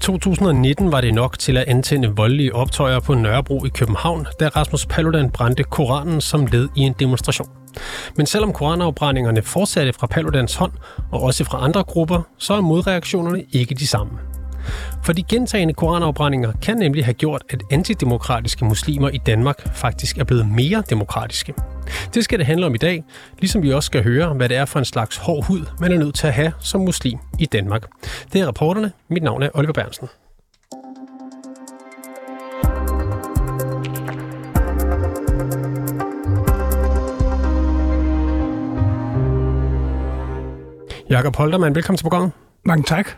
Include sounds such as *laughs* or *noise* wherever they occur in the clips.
2019 var det nok til at antænde voldelige optøjer på Nørrebro i København, da Rasmus Paludan brændte Koranen som led i en demonstration. Men selvom koranafbrændingerne fortsatte fra Paludans hånd, og også fra andre grupper, så er modreaktionerne ikke de samme. For de gentagende koranafbrændinger kan nemlig have gjort, at antidemokratiske muslimer i Danmark faktisk er blevet mere demokratiske. Det skal det handle om i dag, ligesom vi også skal høre, hvad det er for en slags hård hud, man er nødt til at have som muslim i Danmark. Det er rapporterne. Mit navn er Oliver Bernsen. Jakob Holtermann, velkommen til programmet. Mange tak.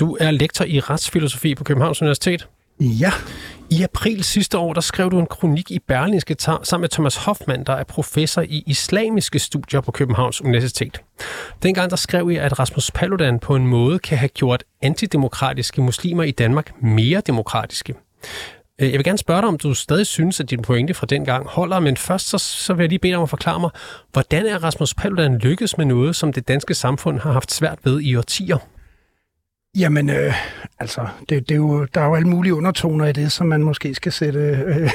Du er lektor i retsfilosofi på Københavns Universitet. Ja. I april sidste år, der skrev du en kronik i Berlingske sammen med Thomas Hoffmann, der er professor i islamiske studier på Københavns Universitet. Dengang der skrev I, at Rasmus Paludan på en måde kan have gjort antidemokratiske muslimer i Danmark mere demokratiske. Øh, jeg vil gerne spørge dig, om du stadig synes, at din pointe fra dengang holder, men først så, så vil jeg lige bede dig om at forklare mig, hvordan er Rasmus Paludan lykkedes med noget, som det danske samfund har haft svært ved i årtier? Jamen, øh, altså, det, det er jo, der er jo alle mulige undertoner i det, som man måske skal sætte øh,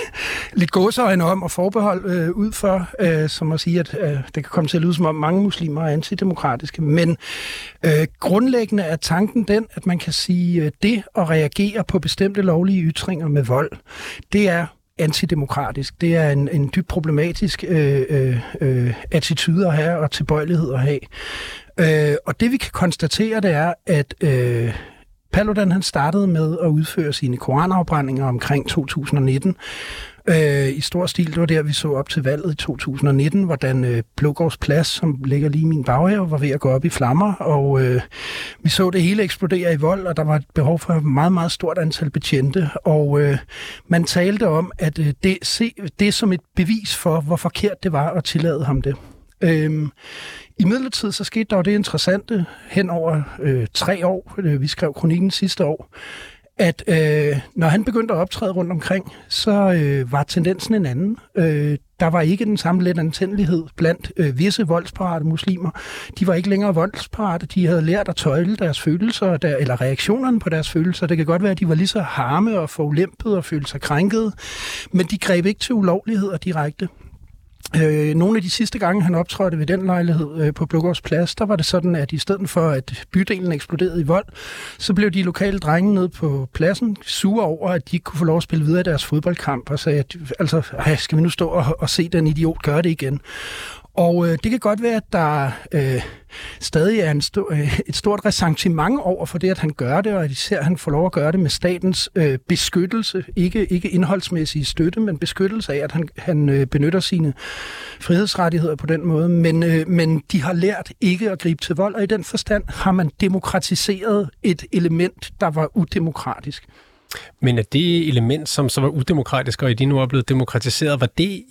lidt gåseøjne om og forbehold øh, ud for, øh, som at sige, at øh, det kan komme til at lyde som om mange muslimer er antidemokratiske. Men øh, grundlæggende er tanken den, at man kan sige, øh, det at reagere på bestemte lovlige ytringer med vold, det er antidemokratisk. Det er en, en dybt problematisk øh, øh, øh attitude at have og tilbøjelighed at have. Øh, og det vi kan konstatere, det er, at øh, Paludan han startede med at udføre sine koranafbrændinger omkring 2019. Øh, I stor stil, det var der, vi så op til valget i 2019, hvordan øh, Blågårds Plads, som ligger lige i min baghave, var ved at gå op i flammer, og øh, vi så det hele eksplodere i vold, og der var et behov for et meget, meget stort antal betjente, og øh, man talte om, at øh, det, se, det som et bevis for, hvor forkert det var at tillade ham det. Øhm, I midlertid så skete der jo det interessante hen over øh, tre år, øh, vi skrev kronikken sidste år, at øh, når han begyndte at optræde rundt omkring, så øh, var tendensen en anden. Øh, der var ikke den samme let antændelighed blandt øh, visse voldsparate muslimer. De var ikke længere voldsparate, de havde lært at tøjle deres følelser, der, eller reaktionerne på deres følelser. Det kan godt være, at de var lige så harme og forulæmpede og følte sig krænkede, men de greb ikke til ulovligheder direkte. Øh, nogle af de sidste gange, han optrådte ved den lejlighed øh, på Blågårds Plads, der var det sådan, at i stedet for, at bydelen eksploderede i vold, så blev de lokale drenge nede på pladsen sure over, at de ikke kunne få lov at spille videre i deres fodboldkamp, og sagde, at altså, skal vi nu stå og, og se den idiot gøre det igen? Og øh, det kan godt være, at der øh, stadig er en st- øh, et stort ressentiment over for det, at han gør det, og at især han får lov at gøre det med statens øh, beskyttelse, ikke, ikke indholdsmæssige støtte, men beskyttelse af, at han, han øh, benytter sine frihedsrettigheder på den måde. Men, øh, men de har lært ikke at gribe til vold, og i den forstand har man demokratiseret et element, der var udemokratisk. Men er det element, som så var udemokratisk, og i dine nu er blevet demokratiseret, var det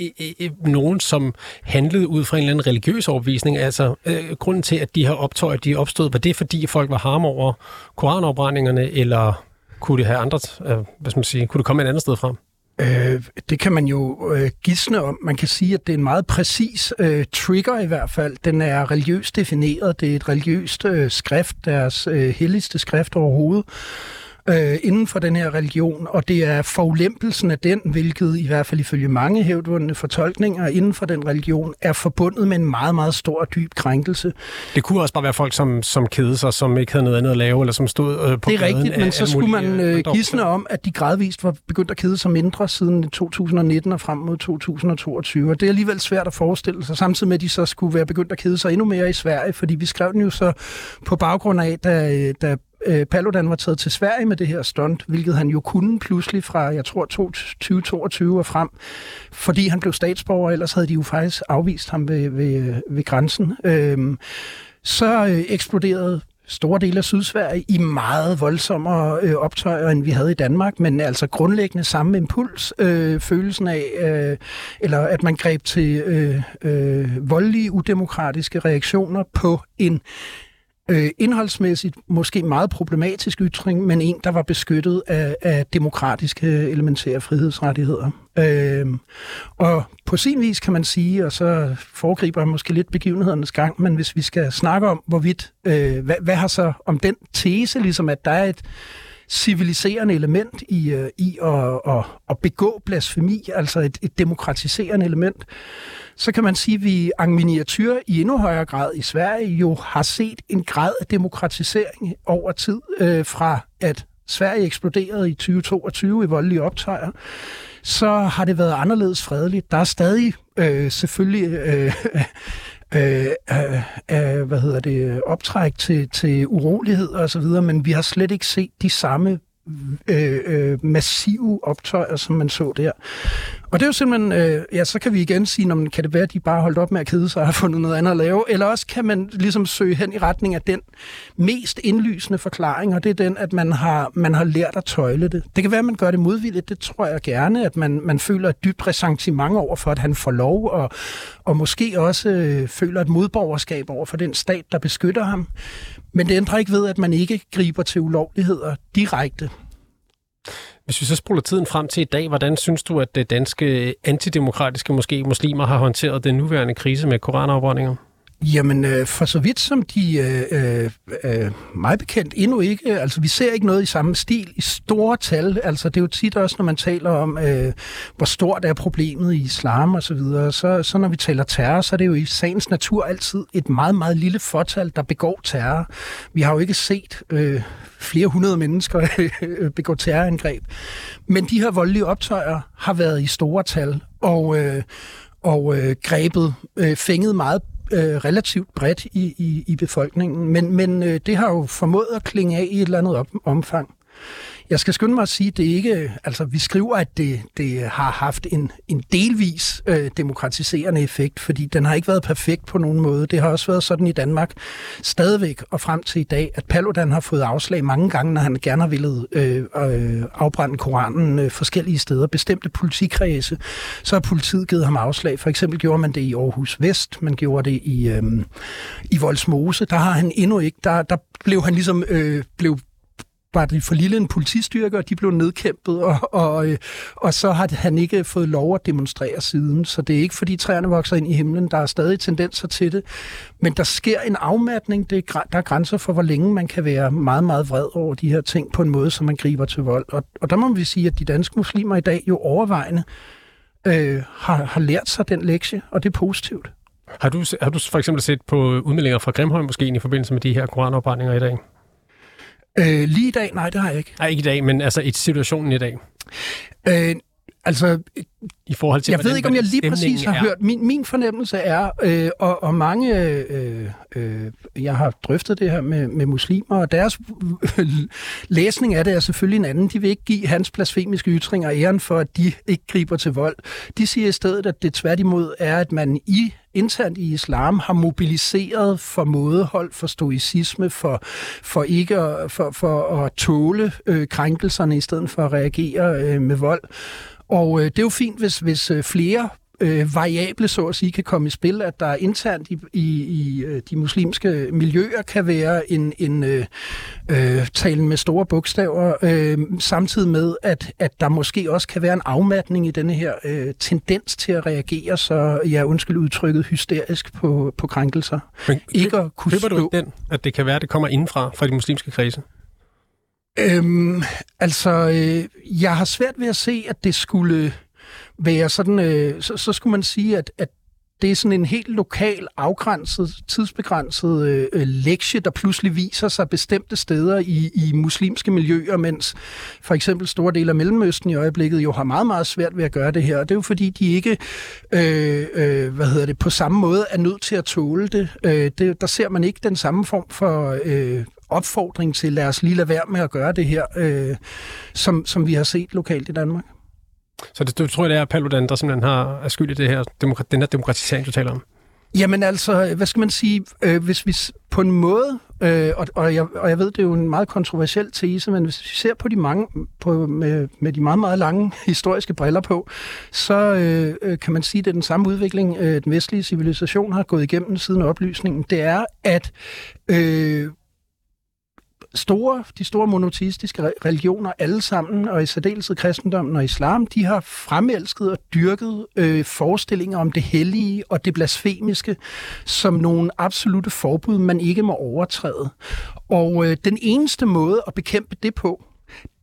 nogen, som handlede ud fra en eller anden religiøs overbevisning? Altså, øh, grunden til, at de her optøjer, de opstod, var det fordi folk var harm over koranopbrændingerne, eller kunne det have andre, øh, hvad skal man sige, kunne det komme et andet sted fra? Øh, det kan man jo øh, gisne om. Man kan sige, at det er en meget præcis øh, trigger i hvert fald. Den er religiøst defineret. Det er et religiøst øh, skrift, deres øh, helligste skrift overhovedet øh, inden for den her religion, og det er forulempelsen af den, hvilket i hvert fald ifølge mange hævdvundne fortolkninger inden for den religion, er forbundet med en meget, meget stor og dyb krænkelse. Det kunne også bare være folk, som, som kede sig, som ikke havde noget andet at lave, eller som stod øh, på Det er rigtigt, men så skulle man øh, gisne om, at de gradvist var begyndt at kede sig mindre siden 2019 og frem mod 2022. Og det er alligevel svært at forestille sig, samtidig med, at de så skulle være begyndt at kede sig endnu mere i Sverige, fordi vi skrev den jo så på baggrund af, da, da øh, Paludan var taget til Sverige med det her stunt, hvilket han jo kunne pludselig fra, jeg tror, 2022 og frem, fordi han blev statsborger, ellers havde de jo faktisk afvist ham ved, ved, ved grænsen. Øh, så øh, eksploderede store dele af Sydsverige i meget voldsommere øh, optøjer, end vi havde i Danmark, men altså grundlæggende samme impuls, øh, følelsen af, øh, eller at man greb til øh, øh, voldelige, udemokratiske reaktioner på en øh, indholdsmæssigt måske meget problematisk ytring, men en, der var beskyttet af, af demokratiske elementære frihedsrettigheder. Øh, og på sin vis kan man sige, og så foregriber jeg måske lidt begivenhedernes gang, men hvis vi skal snakke om, hvorvidt, øh, hvad, hvad har så om den tese, ligesom at der er et civiliserende element i, øh, i at, at, at begå blasfemi, altså et, et demokratiserende element, så kan man sige, at vi en miniatyr i endnu højere grad i Sverige jo har set en grad af demokratisering over tid, øh, fra at Sverige eksploderede i 2022 i voldelige optøjer, så har det været anderledes fredeligt. Der er stadig øh, selvfølgelig øh, øh, øh, øh, øh hvad hedder det, optræk til, til uroligheder osv., men vi har slet ikke set de samme øh, øh, massive optøjer, som man så der. Og det er jo simpelthen, øh, ja, så kan vi igen sige, om kan det være, at de bare holdt op med at kede sig og har fundet noget andet at lave, eller også kan man ligesom søge hen i retning af den mest indlysende forklaring, og det er den, at man har, man har lært at tøjle det. Det kan være, at man gør det modvilligt, det tror jeg gerne, at man, man føler et dybt ressentiment over for, at han får lov, og, og måske også øh, føler et modborgerskab over for den stat, der beskytter ham. Men det ændrer ikke ved, at man ikke griber til ulovligheder direkte. Hvis vi så spoler tiden frem til i dag, hvordan synes du, at det danske antidemokratiske måske muslimer har håndteret den nuværende krise med koranafbrændinger? Jamen, øh, for så vidt som de øh, øh, øh meget bekendt endnu ikke, altså vi ser ikke noget i samme stil i store tal, altså det er jo tit også, når man taler om, øh, hvor stort er problemet i islam og så videre, så, så når vi taler terror, så er det jo i sagens natur altid et meget, meget lille fortal, der begår terror. Vi har jo ikke set øh, flere hundrede mennesker *laughs* begå terrorangreb, men de her voldelige optøjer har været i store tal, og, øh, og øh, grebet, øh, fænget meget øh, relativt bredt i, i, i befolkningen, men, men øh, det har jo formået at klinge af i et eller andet op, omfang. Jeg skal skynde mig at sige, at det ikke, altså vi skriver, at det, det har haft en, en delvis øh, demokratiserende effekt, fordi den har ikke været perfekt på nogen måde. Det har også været sådan i Danmark stadigvæk og frem til i dag, at Paludan har fået afslag mange gange, når han gerne har ville øh, øh, afbrænde Koranen øh, forskellige steder, bestemte politikredse, så har politiet givet ham afslag. For eksempel gjorde man det i Aarhus Vest, man gjorde det i, øh, i Voldsmose. Der har han endnu ikke, der, der blev han ligesom øh, blev var det for lille en politistyrke, og de blev nedkæmpet, og, og, øh, og så har han ikke fået lov at demonstrere siden. Så det er ikke, fordi træerne vokser ind i himlen. Der er stadig tendenser til det. Men der sker en afmatning. Det er, der er grænser for, hvor længe man kan være meget, meget vred over de her ting på en måde, som man griber til vold. Og, og der må vi sige, at de danske muslimer i dag jo overvejende øh, har, har lært sig den lektie, og det er positivt. Har du, har du for eksempel set på udmeldinger fra Grimhøj måske i forbindelse med de her koranopbrændinger i dag? Øh, lige i dag? Nej, det har jeg ikke. Nej, ikke i dag, men altså i situationen i dag. Øh, altså, i forhold til, jeg ved ikke, om jeg lige præcis har er. hørt. Min, min fornemmelse er, øh, og, og mange, øh, øh, jeg har drøftet det her med, med muslimer, og deres øh, *laughs* læsning af det er selvfølgelig en anden. De vil ikke give hans blasfemiske ytringer æren for, at de ikke griber til vold. De siger i stedet, at det tværtimod er, at man i internt i islam har mobiliseret for mådehold, for stoicisme, for, for ikke at, for, for at tåle øh, krænkelserne i stedet for at reagere øh, med vold. Og øh, det er jo fint, hvis, hvis øh, flere øh, variable, så at sige, kan komme i spil, at der internt i, i, i øh, de muslimske miljøer kan være en, en øh, øh, talen med store bogstaver, øh, samtidig med, at, at der måske også kan være en afmatning i denne her øh, tendens til at reagere, så jeg ja, undskyld udtrykket, hysterisk på, på krænkelser. Men ikke at kunne stå... du den, at det kan være, at det kommer indenfra, fra de muslimske kredse? Øhm, altså, øh, jeg har svært ved at se, at det skulle være sådan, øh, så, så skulle man sige, at, at det er sådan en helt lokal, afgrænset, tidsbegrænset øh, øh, lektie, der pludselig viser sig bestemte steder i, i muslimske miljøer, mens for eksempel store dele af Mellemøsten i øjeblikket jo har meget, meget svært ved at gøre det her. Og det er jo fordi, de ikke øh, øh, hvad hedder det, på samme måde er nødt til at tåle det. Øh, det der ser man ikke den samme form for øh, opfordring til, lad os lige lade være med at gøre det her, øh, som, som vi har set lokalt i Danmark. Så det, du tror, det er Paludan, der simpelthen har er skyld i det her, demokra- den her demokratisering, du taler om? Jamen altså, hvad skal man sige, øh, hvis vi på en måde, øh, og, og, jeg, og jeg ved, det er jo en meget kontroversiel tese, men hvis vi ser på de mange, på, med, med de meget, meget lange *laughs* historiske briller på, så øh, øh, kan man sige, at det er den samme udvikling, øh, den vestlige civilisation har gået igennem siden oplysningen. Det er, at øh, store, de store monoteistiske religioner alle sammen, og i særdeleshed kristendommen og islam, de har fremelsket og dyrket øh, forestillinger om det hellige og det blasfemiske som nogle absolute forbud, man ikke må overtræde. Og øh, den eneste måde at bekæmpe det på,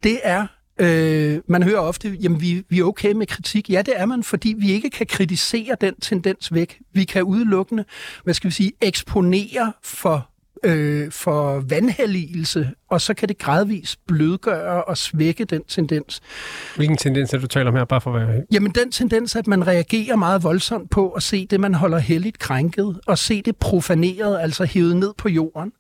det er Øh, man hører ofte, jamen vi, vi er okay med kritik. Ja, det er man, fordi vi ikke kan kritisere den tendens væk. Vi kan udelukkende, hvad skal vi sige, eksponere for øh, for vandhelligelse, og så kan det gradvist blødgøre og svække den tendens. Hvilken tendens er du taler om her, bare for at være... Jamen den tendens, at man reagerer meget voldsomt på at se det, man holder helligt krænket, og se det profaneret, altså hævet ned på jorden.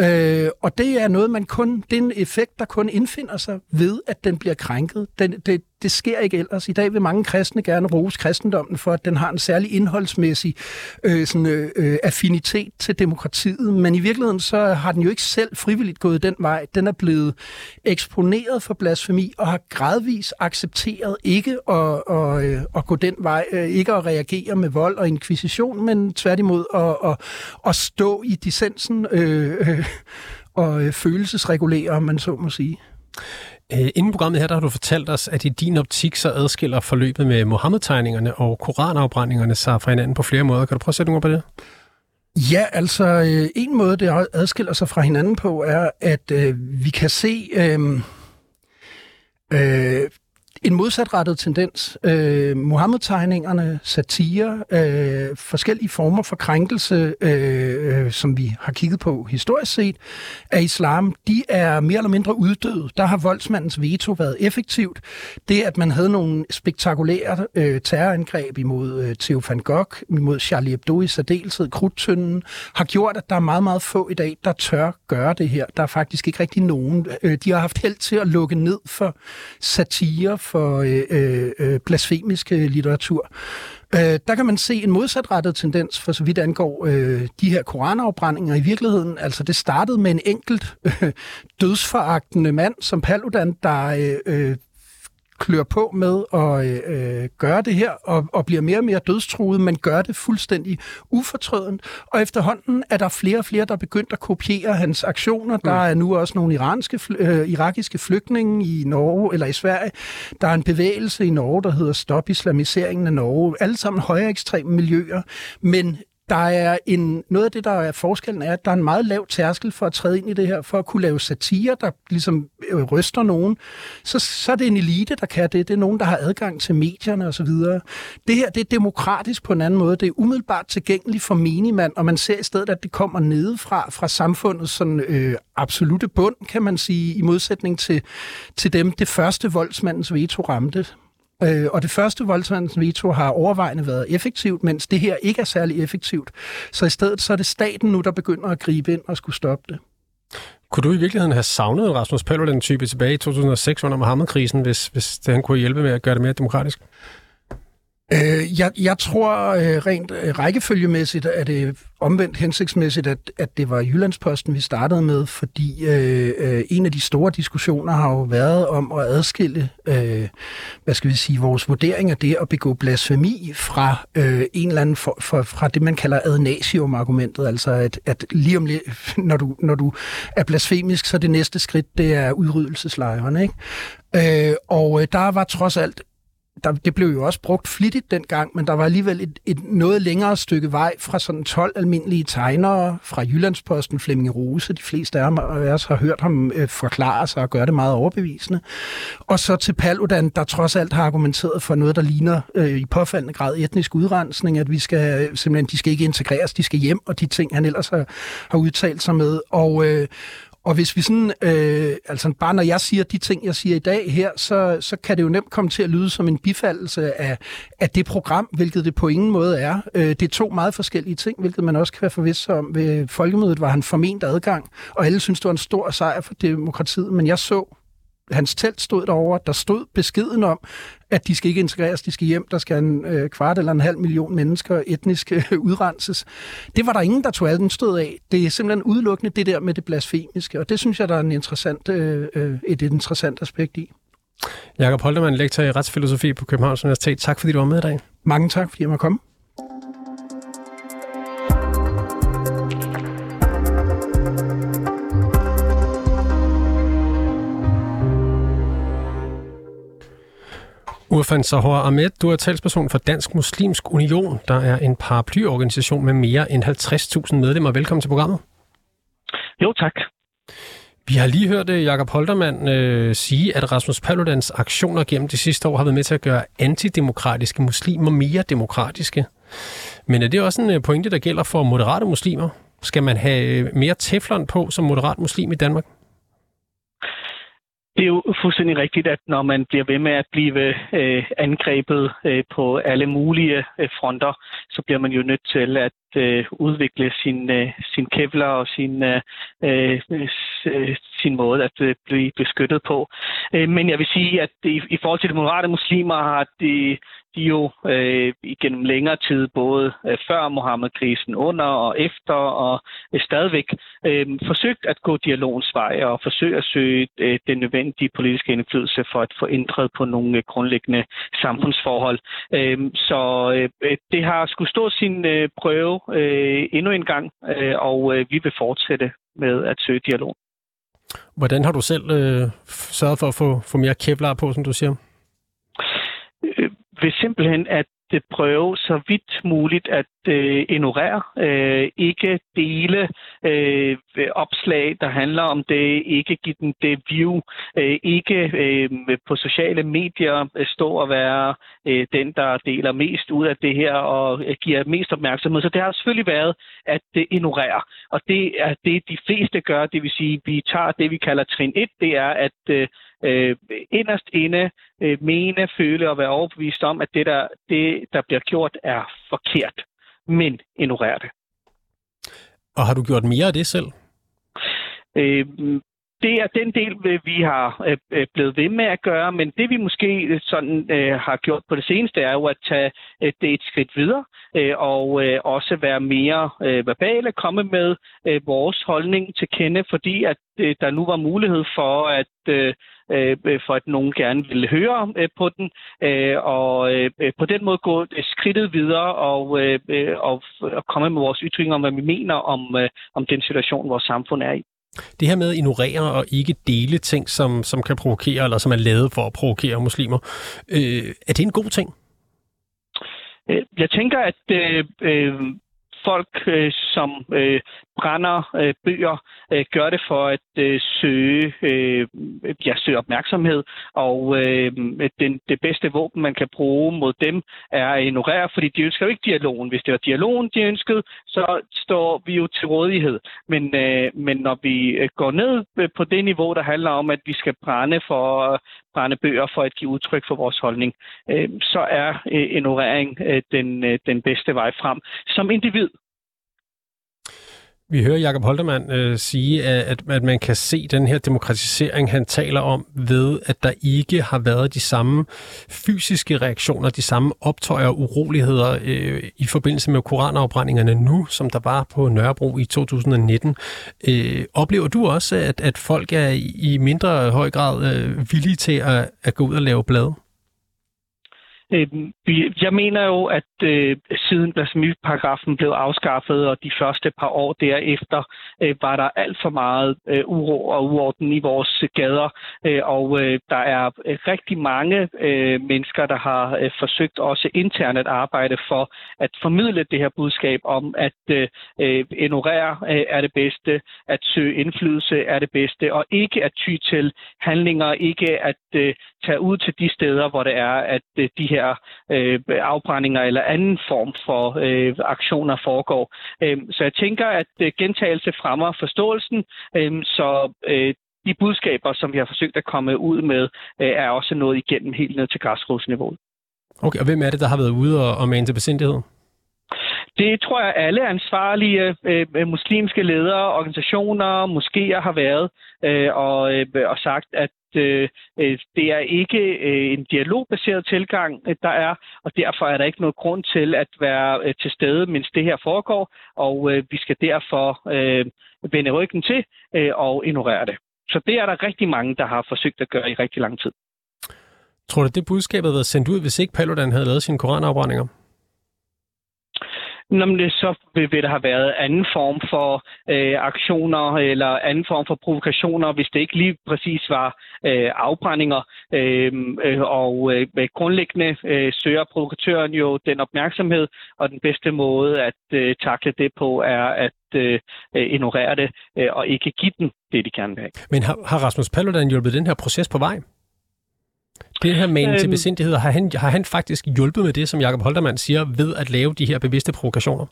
Øh, og det er noget, man kun, det er en effekt, der kun indfinder sig ved, at den bliver krænket. Den, det, det sker ikke ellers. I dag vil mange kristne gerne rose kristendommen for, at den har en særlig indholdsmæssig øh, sådan, øh, øh, affinitet til demokratiet, men i virkeligheden så har den jo ikke selv frivilligt gået den vej. Den er blevet eksponeret for blasfemi og har gradvis accepteret ikke at, at, øh, at gå den vej, øh, ikke at reagere med vold og inkvisition, men tværtimod at, at, at stå i dissensen øh, øh, og øh, følelsesregulere, om man så må sige. Øh, inden programmet her, der har du fortalt os, at i din optik så adskiller forløbet med Mohammed-tegningerne og koranafbrændingerne sig fra hinanden på flere måder. Kan du prøve at sætte nogle på det? Ja, altså øh, en måde, det adskiller sig fra hinanden på, er, at øh, vi kan se øh, øh, en modsatrettet tendens. Øh, Mohammed-tegningerne, satire, øh, forskellige former for krænkelse, øh, øh, som vi har kigget på historisk set, af islam, de er mere eller mindre uddøde. Der har voldsmandens veto været effektivt. Det, at man havde nogle spektakulære øh, terrorangreb imod øh, Theo van Gogh, imod Charlie Hebdo i særdeleshed, krudtønden, har gjort, at der er meget, meget få i dag, der tør gøre det her. Der er faktisk ikke rigtig nogen. Øh, de har haft held til at lukke ned for satire, for øh, øh, øh blasfemisk øh, litteratur. Øh, der kan man se en modsatrettet tendens, for så vidt angår øh, de her koranafbrændinger. I virkeligheden, altså det startede med en enkelt øh, *laughs* dødsforagtende mand som Paludan, der øh, øh klør på med at øh, gøre det her, og, og bliver mere og mere dødstruet, men gør det fuldstændig ufortrødent. Og efterhånden er der flere og flere, der er begyndt at kopiere hans aktioner. Mm. Der er nu også nogle iranske, øh, irakiske flygtninge i Norge, eller i Sverige. Der er en bevægelse i Norge, der hedder Stop Islamiseringen af Norge. Alle sammen højere ekstreme miljøer, men der er en, noget af det, der er forskellen, er, at der er en meget lav tærskel for at træde ind i det her, for at kunne lave satire, der ligesom øh, ryster nogen. Så, så er det en elite, der kan det. Det er nogen, der har adgang til medierne osv. Det her, det er demokratisk på en anden måde. Det er umiddelbart tilgængeligt for menigmand, og man ser i stedet, at det kommer nedefra, fra samfundets sådan, øh, absolute bund, kan man sige, i modsætning til, til dem, det første voldsmandens veto ramte. Øh, og det første voldsmandens veto har overvejende været effektivt, mens det her ikke er særlig effektivt. Så i stedet så er det staten nu, der begynder at gribe ind og skulle stoppe det. Kunne du i virkeligheden have savnet Rasmus Paludan-type tilbage i 2006 under Mohammed-krisen, hvis, hvis det, han kunne hjælpe med at gøre det mere demokratisk? Øh, jeg, jeg tror øh, rent øh, rækkefølgemæssigt er det omvendt hensigtsmæssigt, at, at det var Jyllandsposten, vi startede med, fordi øh, øh, en af de store diskussioner har jo været om at adskille, øh, hvad skal vi sige, vores vurdering af det at begå blasfemi fra øh, en eller anden for, for, fra det, man kalder adnasium-argumentet, altså at, at lige om lidt, *laughs* når du, når du er blasfemisk, så det næste skridt, det er udryddelseslejren, ikke? Øh, og øh, der var trods alt der, det blev jo også brugt flittigt dengang, men der var alligevel et, et noget længere stykke vej fra sådan 12 almindelige tegnere fra Jyllandsposten, Flemming Rose, de fleste af os har hørt ham øh, forklare sig og gøre det meget overbevisende, og så til Paludan, der trods alt har argumenteret for noget, der ligner øh, i påfaldende grad etnisk udrensning, at vi skal simpelthen, de skal ikke integreres, de skal hjem, og de ting, han ellers har, har udtalt sig med. Og, øh, og hvis vi sådan, øh, altså bare når jeg siger de ting, jeg siger i dag her, så, så kan det jo nemt komme til at lyde som en bifaldelse af, af det program, hvilket det på ingen måde er. Øh, det er to meget forskellige ting, hvilket man også kan være forvist om. Ved folkemødet var han forment adgang, og alle synes det var en stor sejr for demokratiet, men jeg så hans telt stod derovre, der stod beskeden om, at de skal ikke integreres, de skal hjem, der skal en øh, kvart eller en halv million mennesker etnisk øh, udrenses. Det var der ingen, der tog alt den stød af. Det er simpelthen udelukkende det der med det blasfemiske, og det synes jeg, der er en interessant, øh, øh et interessant aspekt i. Jakob Holtermann, lektor i retsfilosofi på Københavns Universitet. Tak fordi du var med i dag. Mange tak, fordi jeg måtte komme. Urfan Sahor Ahmed, du er talsperson for Dansk Muslimsk Union, der er en paraplyorganisation med mere end 50.000 medlemmer. Velkommen til programmet. Jo, tak. Vi har lige hørt øh, Jakob Holtermann øh, sige, at Rasmus Paludans aktioner gennem de sidste år har været med til at gøre antidemokratiske muslimer mere demokratiske. Men er det også en øh, pointe, der gælder for moderate muslimer? Skal man have øh, mere teflon på som moderat muslim i Danmark? Det er jo fuldstændig rigtigt, at når man bliver ved med at blive øh, angrebet øh, på alle mulige øh, fronter, så bliver man jo nødt til at øh, udvikle sin, øh, sin kevlar og sin, øh, øh, øh sin måde at øh, blive beskyttet på. Øh, men jeg vil sige, at i, i forhold til de moderate muslimer har de, de jo øh, igennem længere tid, både øh, før Mohammed-krisen, under og efter, og øh, stadigvæk øh, forsøgt at gå dialogens vej og forsøge at søge øh, den nødvendige politiske indflydelse for at få ændret på nogle øh, grundlæggende samfundsforhold. Øh, så øh, det har skulle stå sin øh, prøve øh, endnu en gang, øh, og øh, vi vil fortsætte med at søge dialog. Hvordan har du selv øh, sørget for at få, få mere kevlar på, som du siger? Øh, ved simpelthen at det prøve så vidt muligt at øh, ignorere, øh, ikke dele øh, opslag, der handler om det, ikke give den det view, øh, ikke øh, på sociale medier øh, stå og være øh, den, der deler mest ud af det her og øh, giver mest opmærksomhed. Så det har selvfølgelig været at øh, ignorere, og det er det, de fleste gør, det vil sige, vi tager det, vi kalder trin 1, det er at øh, øh, inderst inde øh, mene, føle og være overbevist om, at det der, det, der bliver gjort, er forkert, men ignorere det. Og har du gjort mere af det selv? Øh, det er den del, øh, vi har øh, øh, blevet ved med at gøre, men det vi måske øh, sådan øh, har gjort på det seneste, er jo at tage øh, det et skridt videre øh, og øh, også være mere øh, verbale, komme med øh, vores holdning til kende, fordi at øh, der nu var mulighed for at øh, for at nogen gerne ville høre på den, og på den måde gå skridtet videre og, og, og komme med vores ytringer om, hvad vi mener om, om den situation, vores samfund er i. Det her med at ignorere og ikke dele ting, som, som kan provokere, eller som er lavet for at provokere muslimer, øh, er det en god ting? Øh, jeg tænker, at øh, øh, folk, øh, som øh, brænder øh, bøger, øh, gør det for at øh, søge, øh, ja, søge opmærksomhed, og øh, den, det bedste våben, man kan bruge mod dem, er at ignorere, fordi de ønsker jo ikke dialogen. Hvis det var dialogen, de ønskede, så står vi jo til rådighed. Men, øh, men når vi øh, går ned øh, på det niveau, der handler om, at vi skal brænde for brænde bøger for at give udtryk for vores holdning, øh, så er øh, ignorering øh, den, øh, den bedste vej frem. Som individ, vi hører Jakob Holtermann øh, sige, at, at man kan se den her demokratisering, han taler om, ved at der ikke har været de samme fysiske reaktioner, de samme optøjer og uroligheder øh, i forbindelse med koranafbrændingerne nu, som der var på Nørrebro i 2019. Øh, oplever du også, at, at folk er i mindre høj grad øh, villige til at, at gå ud og lave blade? Øhm, jeg mener jo, at øh, siden blasfemiparagrafen blev afskaffet, og de første par år derefter, øh, var der alt for meget øh, uro og uorden i vores gader. Øh, og øh, der er øh, rigtig mange mennesker, der har forsøgt også internt at arbejde for at formidle det her budskab om, at ignorere er det bedste, at søge indflydelse er det bedste, og ikke at ty til handlinger, ikke at tage ud til de steder, hvor det er, at de her her øh, afbrændinger eller anden form for øh, aktioner foregår. Øh, så jeg tænker, at øh, gentagelse fremmer forståelsen, øh, så øh, de budskaber, som vi har forsøgt at komme ud med, øh, er også noget igennem helt ned til græsrodsniveauet. Okay, og hvem er det, der har været ude og, og mane til besindighed? Det tror jeg, alle ansvarlige øh, øh, muslimske ledere, organisationer, moskéer har været øh, og, øh, og sagt, at øh, øh det er ikke øh, en dialogbaseret tilgang, øh, der er, og derfor er der ikke noget grund til at være øh, til stede, mens det her foregår, og øh, vi skal derfor øh, vende ryggen til øh, og ignorere det. Så det er der rigtig mange, der har forsøgt at gøre i rigtig lang tid. Tror du, det budskab havde været sendt ud, hvis ikke Paludan havde lavet sine koranafbrændinger? Jamen, så vil, vil der have været anden form for øh, aktioner eller anden form for provokationer, hvis det ikke lige præcis var øh, afbrændinger. Øh, øh, og øh, grundlæggende øh, søger provokatøren jo den opmærksomhed, og den bedste måde at øh, takle det på er at øh, øh, ignorere det øh, og ikke give den det, de gerne vil have. Men har, har Rasmus Paludan hjulpet den her proces på vej? Den her manen øhm, til besindighed, har han, har han faktisk hjulpet med det, som Jakob Holtermann siger, ved at lave de her bevidste provokationer?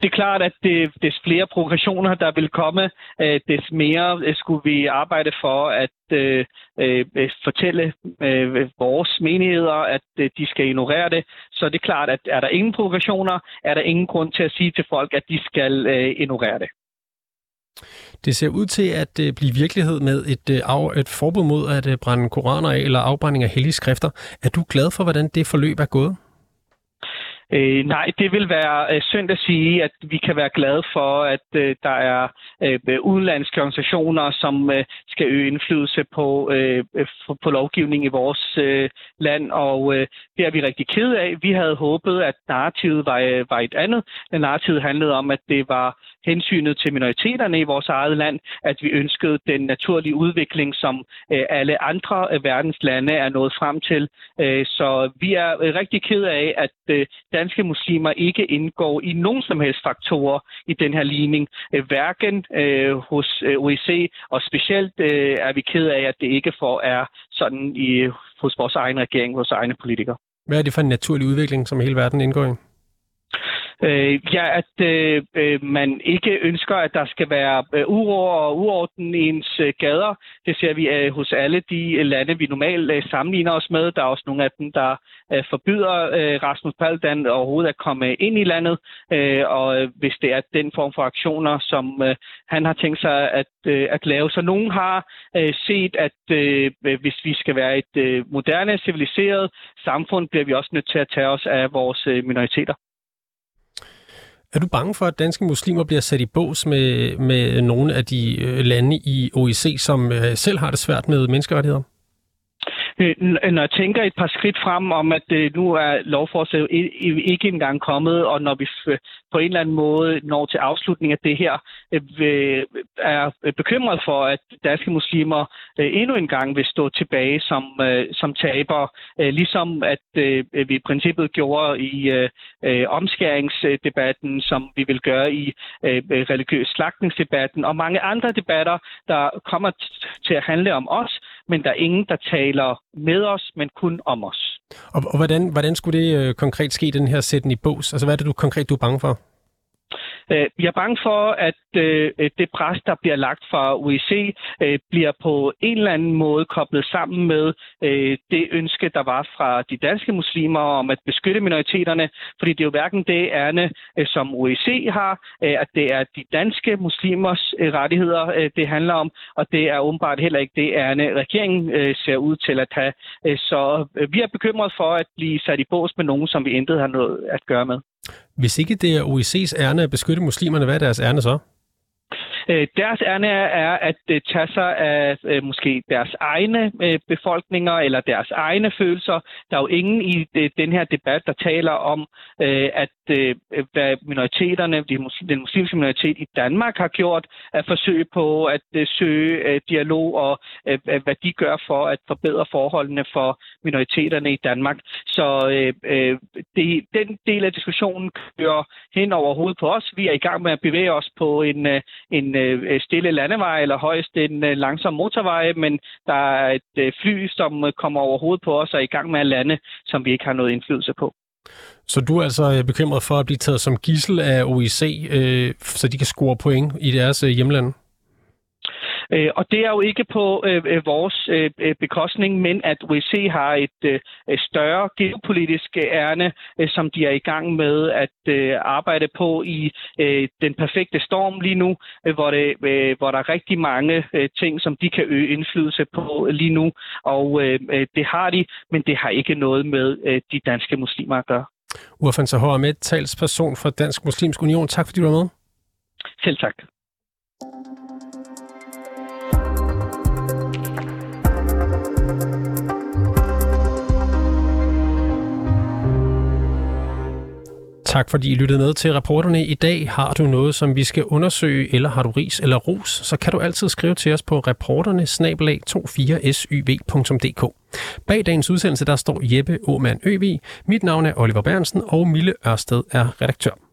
Det er klart, at det, des flere provokationer, der vil komme, øh, des mere øh, skulle vi arbejde for at øh, øh, fortælle øh, vores menigheder, at øh, de skal ignorere det. Så det er klart, at er der ingen provokationer, er der ingen grund til at sige til folk, at de skal øh, ignorere det. Det ser ud til at øh, blive virkelighed med et, øh, af, et forbud mod at øh, brænde koraner af eller afbrænding af hellige skrifter. Er du glad for, hvordan det forløb er gået? Øh, nej, det vil være øh, synd at sige, at vi kan være glade for, at øh, der er øh, udenlandske organisationer, som øh, skal øge indflydelse på, øh, øh på, på lovgivning i vores øh, land, og øh, det er vi rigtig ked af. Vi havde håbet, at narrativet var, øh, var et andet. Den narrativet handlede om, at det var hensynet til minoriteterne i vores eget land, at vi ønskede den naturlige udvikling, som øh, alle andre øh, verdens lande er nået frem til. Øh, så vi er rigtig ked af, at danske muslimer ikke indgår i nogen som helst faktorer i den her ligning. Hverken hos OEC, og specielt er vi ked af, at det ikke får er sådan i, hos vores egen regering, hos egne politikere. Hvad er det for en naturlig udvikling, som hele verden indgår i? Øh, ja, at øh, øh, man ikke ønsker, at der skal være øh, uro og uorden i ens øh, gader. Det ser vi øh, hos alle de øh, lande, vi normalt øh, sammenligner os med. Der er også nogle af dem, der øh, forbyder øh, Rasmus Paludan overhovedet at komme ind i landet. Øh, og øh, hvis det er den form for aktioner, som øh, han har tænkt sig at, øh, at lave. Så nogen har øh, set, at øh, hvis vi skal være et øh, moderne, civiliseret samfund, bliver vi også nødt til at tage os af vores øh, minoriteter. Er du bange for, at danske muslimer bliver sat i bås med, med nogle af de øh, lande i OIC, som øh, selv har det svært med menneskerettigheder? Øh, når jeg tænker et par skridt frem om, at øh, nu er lovforslaget ikke engang kommet, og når vi øh, på en eller anden måde når til afslutning af det her, er bekymret for, at danske muslimer endnu en gang vil stå tilbage som, som taber, ligesom at vi i princippet gjorde i omskæringsdebatten, som vi vil gøre i religiøs slagtningsdebatten, og mange andre debatter, der kommer til at handle om os, men der er ingen, der taler med os, men kun om os. Og, og hvordan, hvordan skulle det øh, konkret ske, den her sætten i bås? Altså, hvad er det du konkret du er bange for? Øh, Jeg er bange for, at øh, det pres, der bliver lagt fra OEC, øh, bliver på en eller anden måde koblet sammen med det ønske, der var fra de danske muslimer om at beskytte minoriteterne. Fordi det er jo hverken det ærne, som OEC har, at det er de danske muslimers rettigheder, det handler om, og det er åbenbart heller ikke det ærne, regeringen ser ud til at have. Så vi er bekymret for at blive sat i bås med nogen, som vi intet har noget at gøre med. Hvis ikke det er OEC's ærne at beskytte muslimerne, hvad er deres ærne så? Øh, deres ærne er at øh, tage sig af øh, måske deres egne øh, befolkninger eller deres egne følelser. Der er jo ingen i øh, den her debat, der taler om, øh, at hvad minoriteterne, den muslimske minoritet i Danmark har gjort, at forsøge på at søge dialog og hvad de gør for at forbedre forholdene for minoriteterne i Danmark. Så det, den del af diskussionen kører hen over hovedet på os. Vi er i gang med at bevæge os på en, en Øh, øh, stille landevej eller højst en øh, langsom motorvej, men der er et øh, fly, som øh, kommer over hovedet på os og er i gang med at lande, som vi ikke har noget indflydelse på. Så du er altså øh, bekymret for at blive taget som gissel af OIC, øh, så de kan score point i deres øh, hjemland? Øh, og det er jo ikke på øh, øh vores øh, øh bekostning, men at OEC har et øh, større geopolitisk ærne, øh, som de er i gang med at øh, arbejde på i øh, den perfekte storm lige nu, øh, hvor, det, øh, hvor der er rigtig mange øh, ting, som de kan øge indflydelse på lige nu. Og øh, det har de, men det har ikke noget med øh, de danske muslimer at gøre. Urfan Sahor med talsperson for Dansk Muslimsk Union. Tak fordi du var med. Selv tak. Tak fordi I lyttede med til reporterne i dag. Har du noget, som vi skal undersøge, eller har du ris eller ros, så kan du altid skrive til os på reporterne 24syv.dk. Bag dagens udsendelse, der står Jeppe Aumann Øvig. Mit navn er Oliver Bernsen, og Mille Ørsted er redaktør.